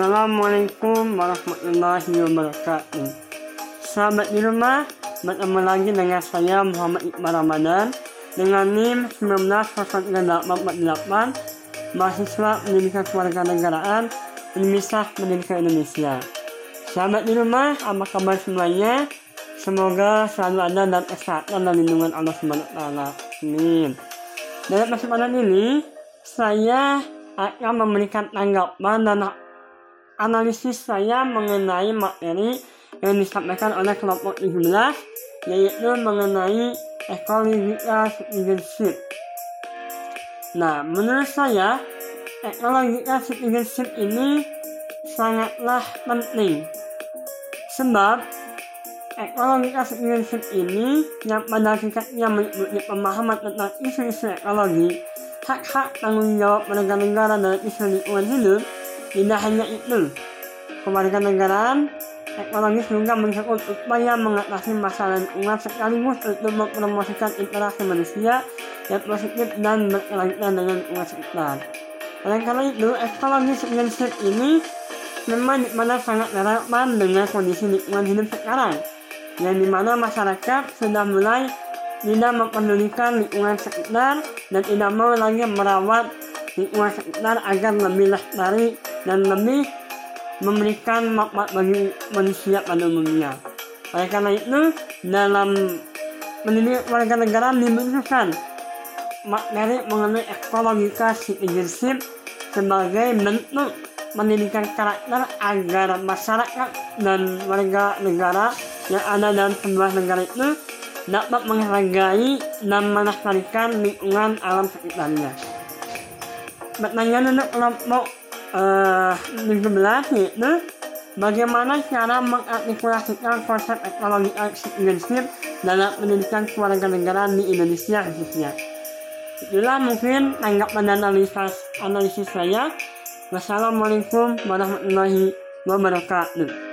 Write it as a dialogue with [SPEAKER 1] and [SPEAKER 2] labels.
[SPEAKER 1] Assalamualaikum warahmatullahi wabarakatuh. Sahabat di rumah, bertemu lagi dengan saya Muhammad Iqbal Ramadan dengan NIM 190848 mahasiswa pendidikan kewarganegaraan Universitas Pendidikan Indonesia. Sahabat di rumah, apa kabar semuanya? Semoga selalu ada dan kesehatan dan lindungan Allah Subhanahu wa taala. Amin. Dalam kesempatan ini, saya akan memberikan tanggapan dan analisis saya mengenai materi yang disampaikan oleh kelompok 17 yaitu mengenai ekological citizenship. Nah, menurut saya ekological citizenship ini sangatlah penting sebab ekological citizenship ini yang pada tingkatnya meliputi pemahaman tentang isu-isu ekologi hak-hak tanggung jawab warga negara dalam isu lingkungan hidup tidak hanya itu. Kewarganegaraan ekologis juga mencakup upaya mengatasi masalah lingkungan sekaligus untuk mempromosikan interaksi manusia yang positif dan berkelanjutan dengan lingkungan sekitar. Oleh karena itu, ekologi citizenship ini memang di mana sangat relevan dengan kondisi lingkungan hidup sekarang, yang di mana masyarakat sudah mulai tidak mempedulikan lingkungan sekitar dan tidak mau lagi merawat lingkungan sekitar agar lebih lestari dan lebih memberikan manfaat bagi manusia pada umumnya. Oleh karena itu, dalam mendidik warga negara dibutuhkan materi mengenai ekologika citizenship sebagai bentuk pendidikan karakter agar masyarakat dan warga negara yang ada dalam sebuah negara itu dapat menghargai dan melestarikan lingkungan alam sekitarnya. Pertanyaan untuk kelompok uh, 17 yaitu bagaimana cara mengartikulasikan konsep ekologi citizenship dalam pendidikan kewarganegaraan di Indonesia khususnya. Itulah mungkin tanggapan dan analisis, analisis saya. Wassalamualaikum warahmatullahi wabarakatuh.